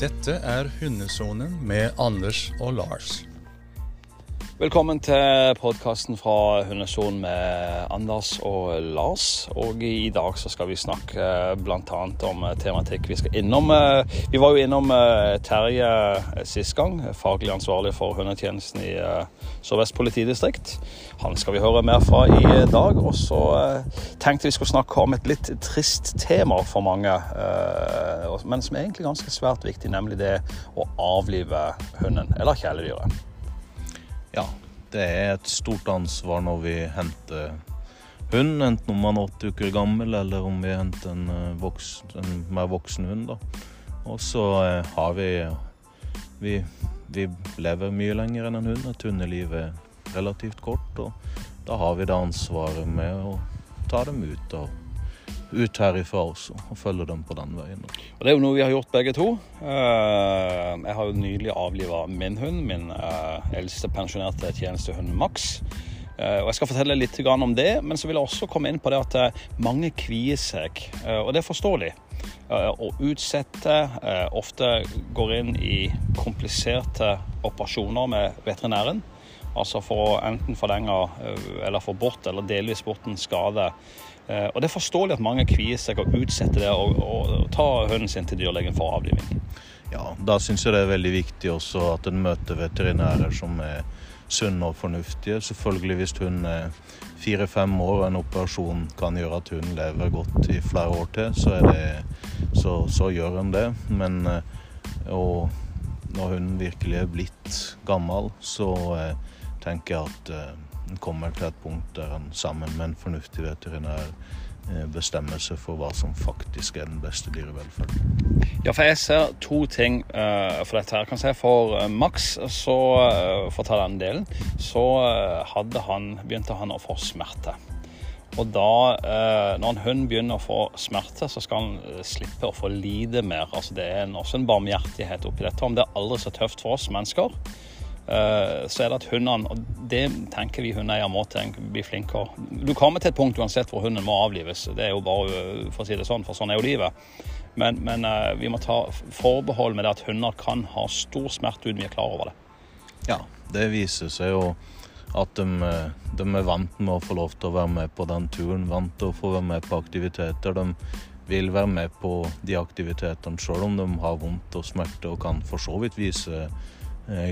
Dette er Hundesonen med Anders og Lars. Velkommen til podkasten fra Hundesonen med Anders og Lars. Og i dag så skal vi snakke bl.a. om tematikk vi skal innom. Vi var jo innom eh, Terje sist gang, faglig ansvarlig for hundetjenesten i eh, Sør-Vest politidistrikt. Han skal vi høre mer fra i dag. Og så eh, tenkte vi skulle snakke om et litt trist tema for mange, men som er egentlig ganske svært viktig, nemlig det å avlive hunden, eller kjæledyret. Ja, det er et stort ansvar når vi henter hund, enten om man er åtte uker gammel eller om vi henter en, eh, voksen, en mer voksen hund. da. Og så eh, har vi, vi Vi lever mye lenger enn en hund. Et hundeliv er relativt kort, og da har vi det ansvaret med å ta dem ut av ut herifra også, og følge dem på den veien. Og Det er jo noe vi har gjort begge to. Eh, jeg har jo nylig avliva min hund, min eh, eldste pensjonerte tjenestehund Max. Eh, og Jeg skal fortelle litt om det, men så vil jeg også komme inn på det at mange kvier seg, og det er forståelig. Å utsette, ofte går inn i kompliserte operasjoner med veterinæren. Altså for å enten forlenge eller få bort eller delvis bort en skade og Det er forståelig at mange kvier seg og utsetter det og, og ta hunden sin til dyrlegen for avliving. Ja, Da syns jeg det er veldig viktig også at en møter veterinærer som er sunne og fornuftige. Selvfølgelig hvis hun er fire-fem år og en operasjon kan gjøre at hun lever godt i flere år til, så, det, så, så gjør en det. Men eh, og når hun virkelig er blitt gammel, så eh, tenker jeg at en kommer til et punkt der en sammen med en fornuftig veterinær bestemmelse bestemmer seg for hva som faktisk er den beste dyrevelferden. Ja, for jeg ser to ting uh, for dette her. Kan jeg For uh, Max, så, uh, for å ta den delen, så hadde han, begynte han å få smerte. Og da, når en hund begynner å få smerte, så skal han slippe å få lide mer. Altså Det er også en barmhjertighet oppi dette. Om det er aldri så tøft for oss mennesker, Eh, så er det at hundene Og det tenker vi hundeeiere må bli flinkere. Du kommer til et punkt uansett hvor hunden må avlives. Det er jo bare for å si det sånn, for sånn er jo livet. Men, men eh, vi må ta forbehold med det at hunder kan ha stor smerte uten vi er klar over det. Ja, det viser seg jo at de, eh, de, er vant med å få lov til å være med på den turen. Vant til å få være med på aktiviteter. De vil være med på de aktivitetene sjøl om de har vondt og smerte og kan for så vidt vise Eh,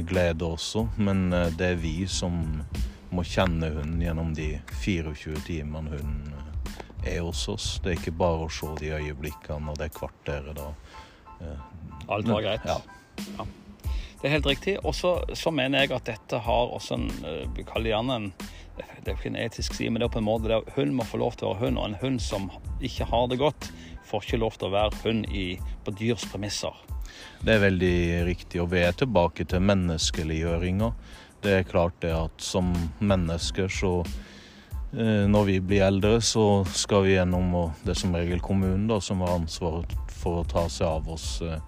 glede også. Men eh, det er vi som må kjenne hunden gjennom de 24 timene hun eh, er hos oss. Det er ikke bare å se de øyeblikkene og det kvarteret da. Alt var greit? Ja. ja. Det er helt riktig. Og så mener jeg at dette har også en Vi kaller gjerne en det er ikke en etisk side, men det er på en måte der hun må få lov til å være hund. Og en hund som ikke har det godt, får ikke lov til å være hund i, på dyrs premisser. Det er veldig riktig, og vi er tilbake til menneskeliggjøringa. Det er klart det at som mennesker så eh, Når vi blir eldre, så skal vi gjennom, og det er som regel kommunen da, som har ansvaret for å ta seg av oss eh,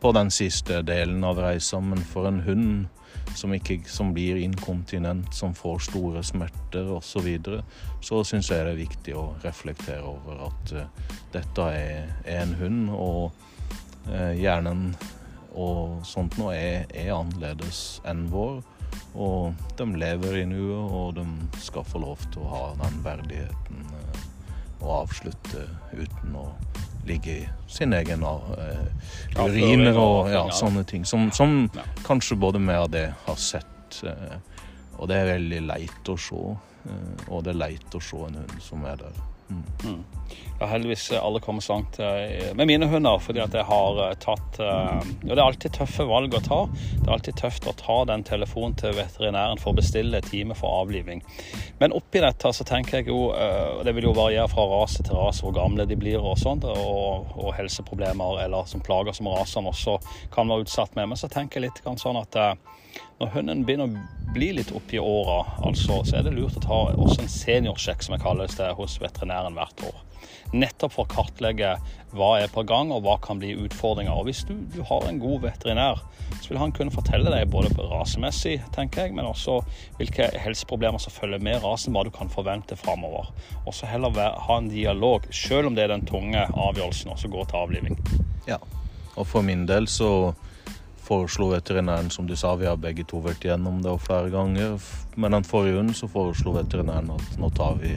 på den siste delen av reisa. Men for en hund som, ikke, som blir inkontinent, som får store smerter osv., så, videre, så syns jeg det er viktig å reflektere over at uh, dette er, er, en hund. og Eh, hjernen og sånt nå er, er, annerledes enn vår. Og de lever i nuet, og de skal få lov til å ha den verdigheten å og avslutte uten å ligge i sin egen eh, uriner og ja, sånne ting. Som, som kanskje både vi og det har sett. Eh, og det er veldig leit å se. Eh, og det er leit å se en hund som er der. Mm. mm. Har heldigvis alle kommer så langt eh, med mine hunder, fordi at jeg har eh, tatt Og eh, det er alltid tøffe valg å ta. Det er alltid tøft å ta den telefonen til veterinæren for å bestille time for avliving. Men oppi dette så tenker jeg jo Det vil jo variere fra rase til rase hvor gamle de blir og sånt, og, og helseproblemer eller som plager som rasene også kan være utsatt med. Men så tenker jeg litt sånn at når hunden begynner å bli litt oppi åra, altså, så er det lurt å ta også en seniorsjekk, som jeg kaller det, hos veterinæren hvert år. Nettopp for å kartlegge hva er på gang, og hva kan bli utfordringer. Og Hvis du, du har en god veterinær, så vil han kunne fortelle deg både rasemessig, tenker jeg, men også hvilke helseproblemer som følger med rasen, hva du kan forvente framover. Og så heller ha en dialog, selv om det er den tunge avgjørelsen, og så gå til avliving. Ja, Og for min del så foreslo veterinæren, som du sa, vi har begge to vært gjennom det flere ganger. men den forrige hunden så foreslo veterinæren at nå tar vi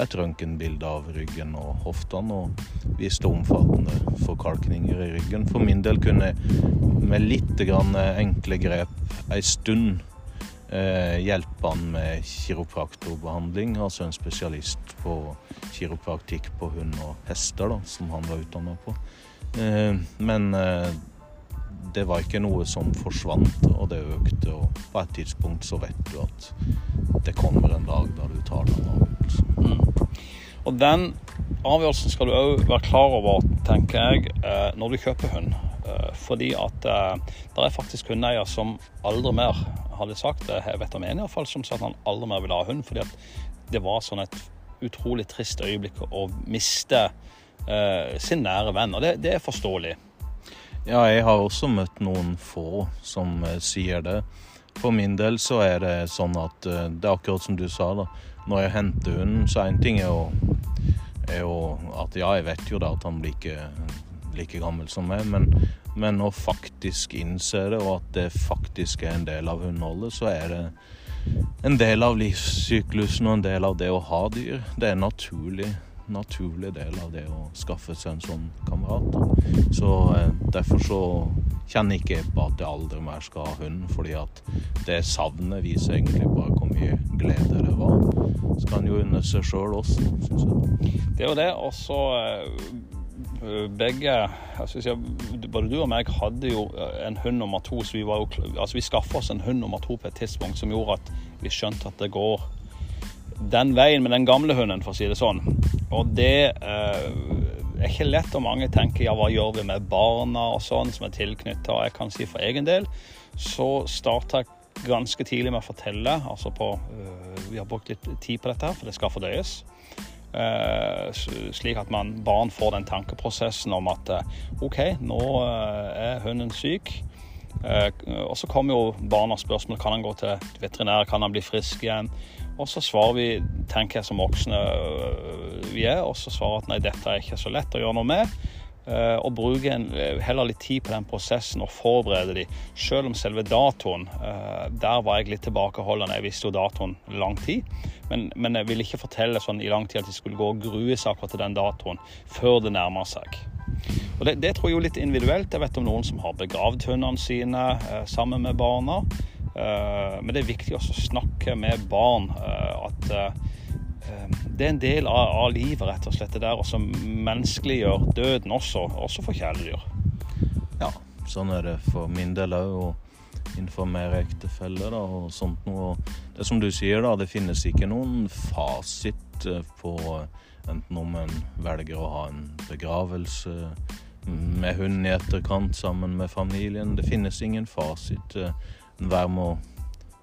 et røntgenbilde av ryggen og hoftene, og viste omfattende forkalkninger i ryggen. For min del kunne jeg med litt enkle grep ei stund eh, hjelpe han med kiropraktorbehandling, altså en spesialist på kiropraktikk på hund og hester, da, som han var utdanna på. Eh, men eh, det var ikke noe som forsvant, og det økte. Og på et tidspunkt så vet du at det kommer en dag da du tar den avgjørelsen. Mm. Og den avgjørelsen skal du òg være klar over, tenker jeg, eh, når du kjøper hund. Eh, fordi at eh, det er faktisk hundeeier som aldri mer hadde sagt det. Jeg vet om en iallfall som sa at han aldri mer ville ha hund, fordi at det var sånn et utrolig trist øyeblikk å miste sin nære venn. Og det, det er forståelig. Ja, jeg har også møtt noen få som uh, sier det. For min del så er det sånn at uh, det er akkurat som du sa, da. Når jeg henter hunden, så en ting er jo, er jo at ja, jeg vet jo da at han blir ikke like gammel som meg, men, men å faktisk innse det, og at det faktisk er en del av hundeholdet, så er det en del av livssyklusen og en del av det å ha dyr. Det er naturlig naturlig del av det å skaffe seg en sånn kamerat. Så eh, Derfor så kjenner ikke jeg på at jeg aldri mer skal ha hund, fordi at det savnet viser egentlig bare hvor mye glede det var. Så kan jo unne seg sjøl også, syns jeg. Det er jo det. Og så eh, begge jeg, Både du og meg hadde jo eh, en hund nummer to. Så vi, altså vi skaffa oss en hund nummer to på et tidspunkt som gjorde at vi skjønte at det går den veien med den gamle hunden, for å si det sånn. Og det eh, er ikke lett, og mange tenker ja, hva gjør vi med barna og sånn som er tilknytta. Jeg kan si for egen del så starta jeg ganske tidlig med å fortelle. altså på, eh, Vi har brukt litt tid på dette, her, for det skal fordøyes. Uh, slik at man, barn får den tankeprosessen om at uh, OK, nå er hunden syk. og så kommer jo barna spørsmål kan han gå til veterinær, kan han bli frisk igjen. Og så svarer vi, tenker jeg som voksne øh, vi er, og så svarer at nei, dette er ikke så lett å gjøre noe med. Øh, og bruke en, øh, heller litt tid på den prosessen og forberede de. Selv om selve datoen, der var jeg litt tilbakeholdende. Jeg visste jo datoen lang tid. Men, men jeg ville ikke fortelle sånn i lang tid at de skulle gå og grue seg akkurat til den datoen før det nærmer seg. Og det, det tror jeg jo litt individuelt. Jeg vet om noen som har begravd hundene sine eh, sammen med barna. Eh, men det er viktig også å snakke med barn eh, at eh, det er en del av, livet, rett og slett. Det der å menneskeliggjør døden også, også for kjæledyr. Ja, sånn er det for min del òg. Å informere ektefeller og sånt noe. Det som du sier, da, det finnes ikke noen fasit på enten om en velger å ha en begravelse med hund i etterkant sammen med familien. Det finnes ingen fasit være med å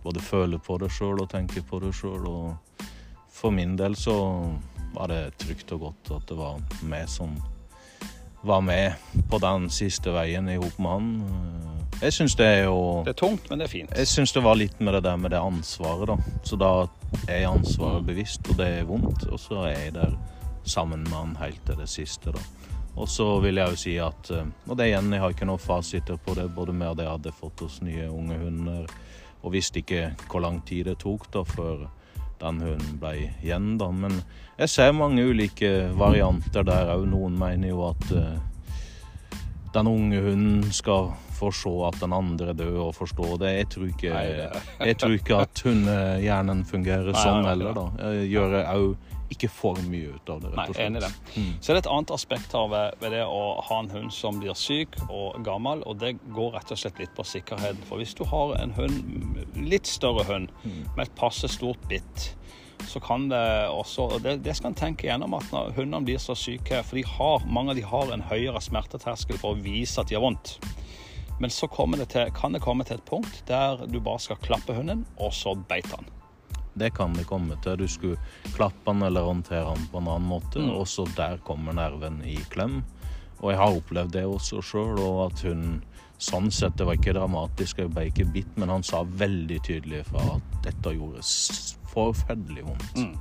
både føle på det sjøl og tenke på det sjøl. Og for min del så var det trygt og godt at det var meg som var med på den siste veien i hop med han. Jeg syns det er jo Det er tungt, men det er fint. Jeg syns det var litt med det der med det ansvaret, da. Så da er ansvaret bevisst, og det er vondt. Og så er jeg der sammen med han helt til det siste, da. Og så vil jeg jo si at eh, Og det igjen, jeg har ikke noen fasiter på det. Både med at jeg hadde fått oss nye unge hunder, og visste ikke hvor lang tid det tok da før den hunden ble igjen, da. Men jeg ser mange ulike varianter der òg. Noen mener jo at uh, den unge hunden skal få se at den andre dør og forstå det. Jeg tror ikke, jeg tror ikke at hundehjernen fungerer sånn heller, da. Jeg gjør òg ikke for mye ut av det. rett og slett. Nei, enig i det. Mm. Så er det et annet aspekt her ved, ved, det å ha en hund som blir syk og gammel, og det går rett og slett litt på sikkerheten. For hvis du har en hund, litt større hund mm. med et passe stort bitt, så kan det også og det, det skal en tenke gjennom at når hundene blir så syke For de har, mange av de har en høyere smerteterskel for å vise at de har vondt. Men så det til, kan det komme til et punkt der du bare skal klappe hunden, og så beite han. Det kan det komme til. Du skulle klappe den eller håndtere den på en annen måte. Mm. Også der kommer nerven i klem. Og jeg har opplevd det også sjøl, og at hun Sånn sett, det var ikke dramatisk, jeg ble ikke bitt, men han sa veldig tydelig fra at dette gjorde forferdelig vondt. Mm.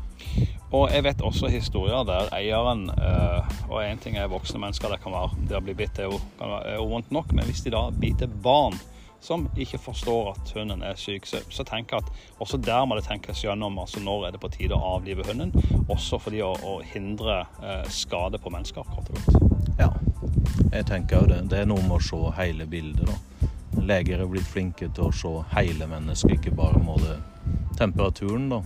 Og jeg vet også historier der eieren øh, Og én ting er voksne mennesker, det kan være det å bli bitt er jo, er jo vondt nok, men hvis de da biter barn som ikke forstår at hunden er syk, så, så tenker jeg at også der må det tenkes gjennom altså når er det på tide å avlive hunden. Også fordi å, å hindre eh, skade på mennesker, kort og godt. Ja, jeg tenker jo det. Det er noe med å se hele bildet, da. Leger er blitt flinke til å se hele mennesket, ikke bare måle temperaturen, da.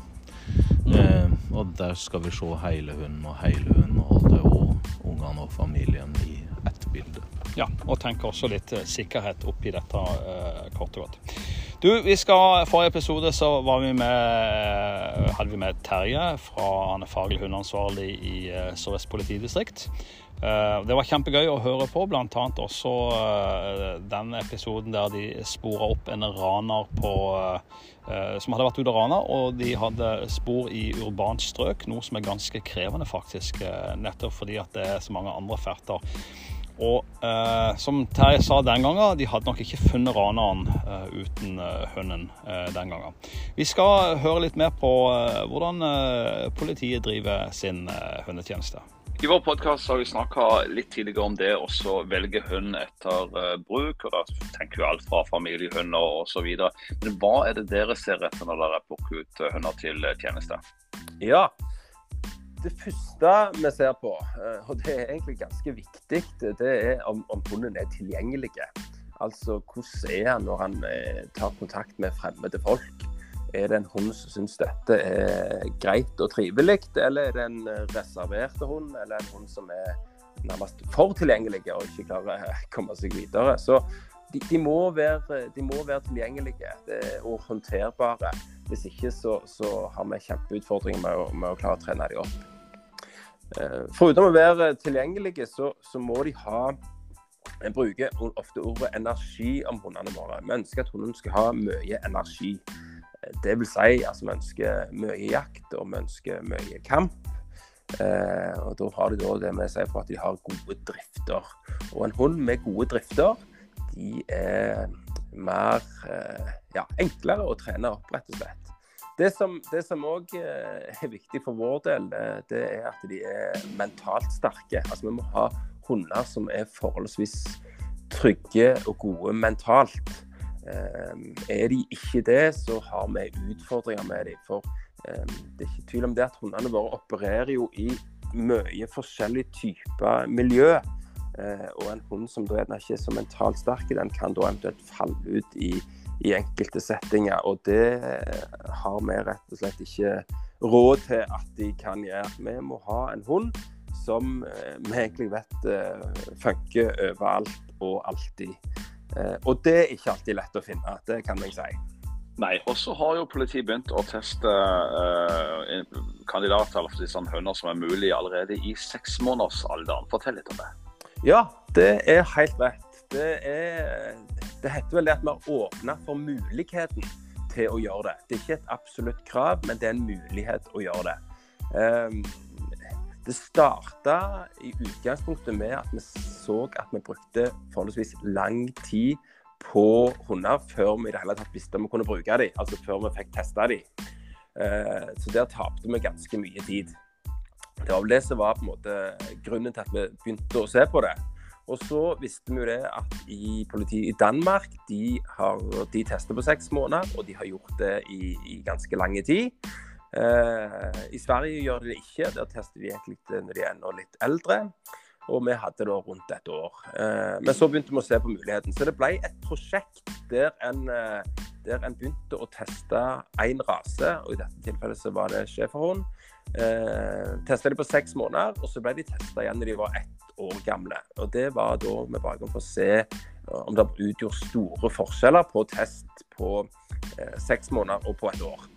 Eh, og der skal vi se hele hunden og hele hunden, og ungene og familien i ett bilde. Ja, og tenker også litt eh, sikkerhet oppi dette, eh, kort og godt. Du, vi skal, Forrige episode så var vi med, hadde vi med Terje fra han er faglig hundeansvarlig i eh, Sør-Vest politidistrikt. Eh, det var kjempegøy å høre på, bl.a. også eh, den episoden der de spora opp en raner på, eh, som hadde vært ute og rana, og de hadde spor i urbant strøk, noe som er ganske krevende, faktisk. Nettopp fordi at det er så mange andre ferter. Og eh, som Terje sa den gangen, de hadde nok ikke funnet raneren eh, uten eh, hunden den gangen. Vi skal høre litt mer på hvordan politiet driver sin hundetjeneste. I vår podkast har vi snakka litt tidligere om det å velge hund etter bruk. og Da tenker vi alt fra familiehunder osv. Men hva er det dere ser etter når dere plukker ut hunder til tjeneste? Ja, det første vi ser på, og det er egentlig ganske viktig, det er om, om hunden er tilgjengelig. Altså hvordan er han når han tar kontakt med fremmede folk? Er det en hund som syns dette er greit og trivelig, eller er det en reserverte hund, eller en hund som er nærmest for tilgjengelig og ikke klarer å komme seg videre? Så de, de, må, være, de må, være, tilgjengelige og håndterbare. Hvis ikke så, så har vi kjempeutfordringer med med å, klare å trene dem opp. Eh, foruten å være tilgjengelige, så, så må de ha vi bruker ofte ordet energi om hundene våre. Vi ønsker at hunden skal ha mye energi. Det vil si at vi ønsker mye jakt og vi ønsker mye kamp. Eh, og Da har de da det med seg for at de har gode drifter. Og en hund med gode drifter de er mer eh, ja, enklere å trene opp, rett og slett. Det som òg eh, er viktig for vår del, det er at de er mentalt sterke. Altså Vi må ha hunder som er forholdsvis trygge og gode mentalt. Ehm, er de ikke det, så har vi utfordringer med dem. For ehm, det er ikke tvil om det at hundene våre opererer jo i mye forskjellige typer miljø. Eh, og en hund som da ikke er så mentalt sterk, den kan da eventuelt falle ut i, i enkelte settinger. Og det har vi rett og slett ikke råd til at de kan gjøre. Vi må ha en hund som eh, vi egentlig vet eh, funker overalt og alltid. Eh, og det er ikke alltid lett å finne, det kan jeg si. Nei, og så har jo politiet begynt å teste uh, kandidater eller for sånn høner som er mulig allerede i seksmånedersalderen. Fortell litt om det. Ja, det er helt rett. Det, er, det heter vel det at vi har åpna for muligheten til å gjøre det. Det er ikke et absolutt krav, men det er en mulighet å gjøre det. Um, det starta i utgangspunktet med at vi så at vi brukte forholdsvis lang tid på hunder før vi i det hele tatt visste om vi kunne bruke dem. Altså før vi fikk testa dem. Eh, så der tapte vi ganske mye tid. Det var vel det som var på en måte grunnen til at vi begynte å se på det. Og så visste vi jo det at i politiet i Danmark de, har, de tester på seks måneder, og de har gjort det i, i ganske lang tid. Eh, I Sverige gjør de det ikke. Der tester de egentlig når de er enda litt eldre. Og vi hadde da rundt et år. Eh, men så begynte vi å se på muligheten. Så det ble et prosjekt der en, eh, der en begynte å teste én rase, og i dette tilfellet så var det schæferhund. Eh, testa de på seks måneder, og så ble de testa igjen når de var ett år gamle. Og Det var da med bakgrunn for å se om det utgjorde store forskjeller på test på eh, seks måneder og på et år.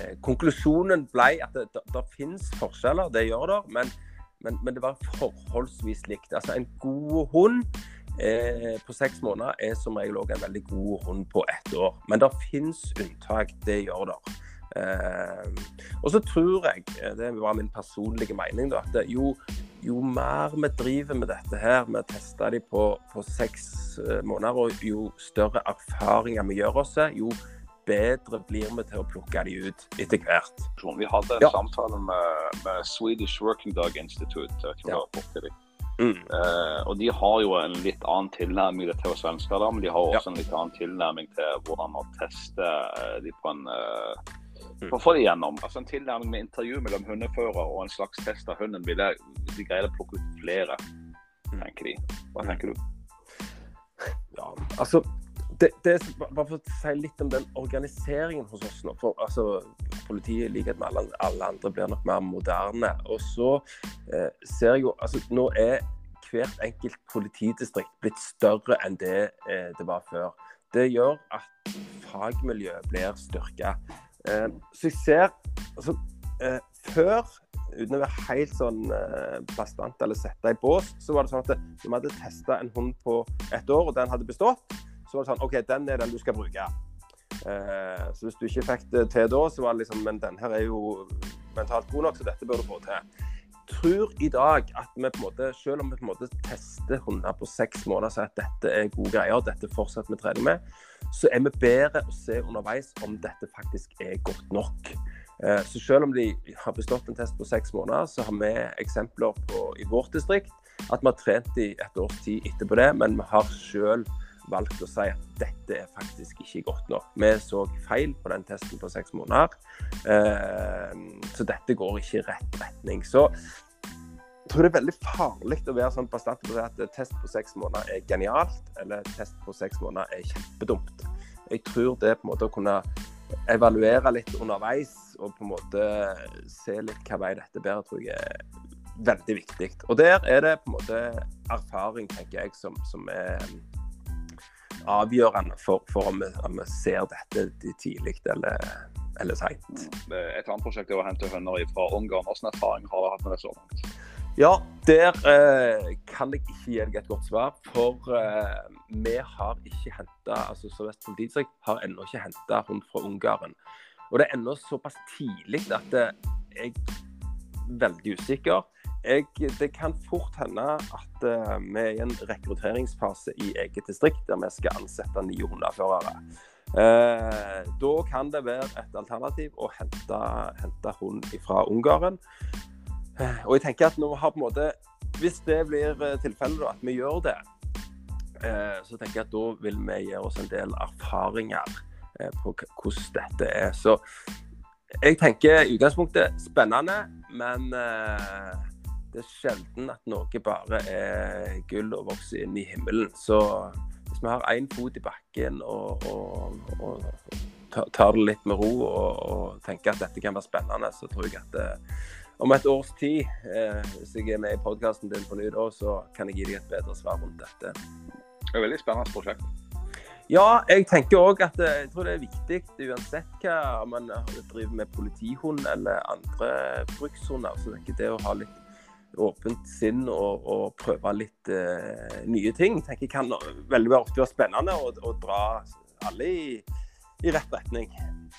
Eh, konklusjonen ble at det, det, det finnes forskjeller, det gjør det, men, men, men, det var forholdsvis likt. Altså En god hund eh, på seks måneder er som regel òg en veldig god hund på ett år. Men det finnes unntak, det gjør det. Eh, og så tror jeg, eh, det var min personlige mening, da, at jo, jo mer vi driver med dette her, vi tester de på, på seks eh, måneder, og jo større erfaringer vi gjør oss, jo bedre blir vi til å plukke de ut etter hvert. Vi hadde en Ja. samtale med, med Swedish Working Dog Institute. Om Ja. Mm. Uh, og de har jo en litt annen tilnærming til svensker, da, men de har Ja. også en litt annen tilnærming til hvordan å teste eh, de på en eh, Mm. For å få det gjennom. Altså En tilnærming med intervju mellom hundefører og en slags test av hunden, vil jeg, de greide å plukke ut flere, Mm. tenker de. Hva tenker du? Ja, altså det, det, bare for å si litt om den organiseringen hos oss nå. For altså, Politiet i likhet med alle, alle andre blir nok mer moderne. Og så eh, ser jeg jo altså Nå er hvert enkelt politidistrikt blitt større enn det eh, det var før. Det gjør at fagmiljøet blir styrka. Eh, så jeg ser altså, eh, Før, uten å være helt sånn eh, eller sette i bås, så var det sånn at når vi hadde testa en hund på ett år, og den hadde bestått, så var det sånn OK, den er den du skal bruke. Eh, så hvis du ikke fikk det til da, så var det liksom Men den her er jo mentalt god nok, så dette bør du få til. Tror i dag at vi på en måte, selv om vi på en måte tester hunder på seks måneder og sier at dette er gode greier, dette fortsetter vi trening med, så er vi bedre å se underveis om dette faktisk er godt nok. Eh, Så selv om de har bestått en test på seks måneder, så har vi eksempler på, i vårt distrikt at vi har trent i et års tid etterpå det, men vi har selv valgt å si at dette er faktisk ikke godt nok. Vi så feil på den testen på seks måneder, eh, så dette går ikke i rett retning. Så jeg tror det er veldig farlig å være sånn bastant på at test på seks måneder er genialt, eller test på seks måneder er kjempedumt. Jeg tror det på en måte å kunne evaluere litt underveis og på en måte se litt hva vei dette bærer, tror jeg er veldig viktig. Og der er det på en måte erfaring, tenker jeg, som, som er avgjørende for, for om, vi, om vi ser dette tidlig eller, eller seint. Et annet prosjekt er å hente hunder fra Ungarn. Hvilken erfaring har dere hatt med det så langt? Ja, der eh, kan jeg ikke gi deg et godt svar. For eh, vi har ikke henta altså Sør-Vest politidistrikt har ennå ikke henta hund fra Ungarn. Og det er ennå såpass tidlig at eh, jeg er veldig usikker. Jeg, det kan fort hende at eh, vi er i en rekrutteringsfase i eget distrikt der vi skal ansette nye hundeførere. Eh, da kan det være et alternativ å hente, hente hund fra Ungarn. Eh, Og jeg tenker at vi har på en måte Hvis det blir eh, tilfellet, at vi gjør det, eh, så tenker jeg at da vil vi gjøre oss en del erfaringer eh, på hvordan dette er. Så jeg tenker i utgangspunktet spennende, men det er sjelden at noe bare er gull og vokser inn i himmelen. Så hvis vi har én fot i bakken og, og, og tar det litt med ro og, og tenker at dette kan være spennende, så tror jeg at eh, om et års tid, eh, hvis jeg er med i podkasten din på ny da, så kan jeg gi deg et bedre svar rundt dette. Det er et veldig spennende prosjekt. Ja, jeg tenker òg at eh, jeg tror det er viktig uansett hva man driver med politihund eller andre brukshunder. Så tenker jeg det å ha litt åpent sinn og, og prøve litt eh, nye ting tenker jeg kan veldig ofte være spennende og, og dra alle i, i rett retning.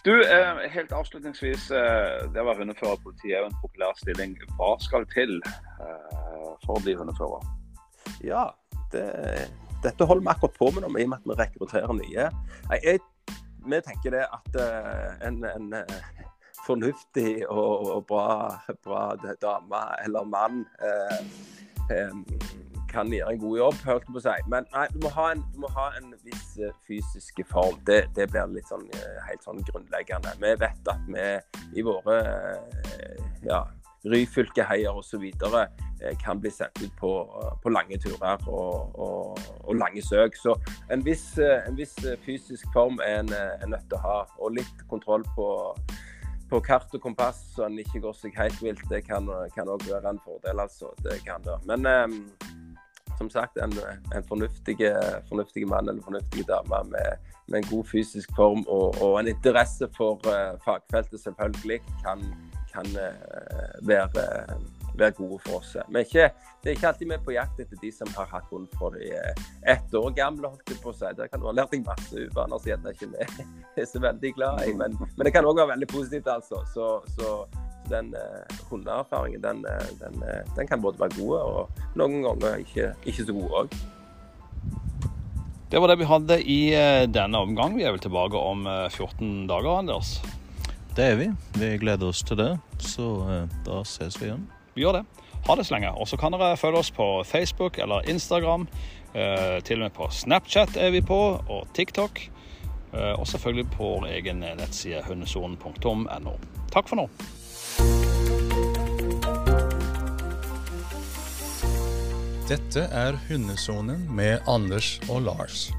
Du, eh, helt avslutningsvis. Eh, det å være hundefører i politiet er jo en populær stilling. Hva skal til eh, for å bli hundefører? Ja, det, dette holder vi akkurat på med nå, i og med at vi rekrutterer nye. Nei, Jeg, vi tenker det at eh, en, en eh, fornuftig og, og bra, bra dame eller mann eh, eh, kan gjøre en god jobb, hørte jeg på si. Men nei, du må ha en, må ha en viss eh, fysisk form. Det, det blir litt sånn, eh, helt sånn grunnleggende. Vi vet at vi i våre eh, ja, Ryfylke-heier osv. Kan bli sendt ut på, på lange turer og, og, og lange søk. Så en viss, en viss fysisk form er en, en nødt til å ha. Og litt kontroll på, på kart og kompass, så en ikke går seg helt vilt. Det kan òg være en fordel, altså. Det kan det. Men um, som sagt, en, en fornuftig, mann eller fornuftig dame med, med en god fysisk form og, og en interesse for uh, fagfeltet selvfølgelig kan, kan uh, være, være gode for oss. Er ikke, det er ikke alltid vi er på jakt etter de som har hatt hund fra de er ett år gamle. holdt jeg på å si. Der kan du ha lært deg masse uvaner som gjerne ikke vi er så veldig glad i. Men, men det kan òg være veldig positivt, altså. Så, så den eh, hundeerfaringen den, eh, den, eh, den kan både være god og noen ganger ikke, ikke så god òg. Det var det vi hadde i eh, denne omgang. Vi er vel tilbake om eh, 14 dager, Anders. Det er vi. Vi gleder oss til det. Så eh, da ses vi igjen. Vi gjør det. Ha det så lenge. Og så kan dere følge oss på Facebook eller Instagram. Eh, til og med på Snapchat er vi på, og TikTok. Eh, og selvfølgelig på vår egen nettside hundesonen.no. Takk for nå. Dette er Hundesonen med Anders og Lars.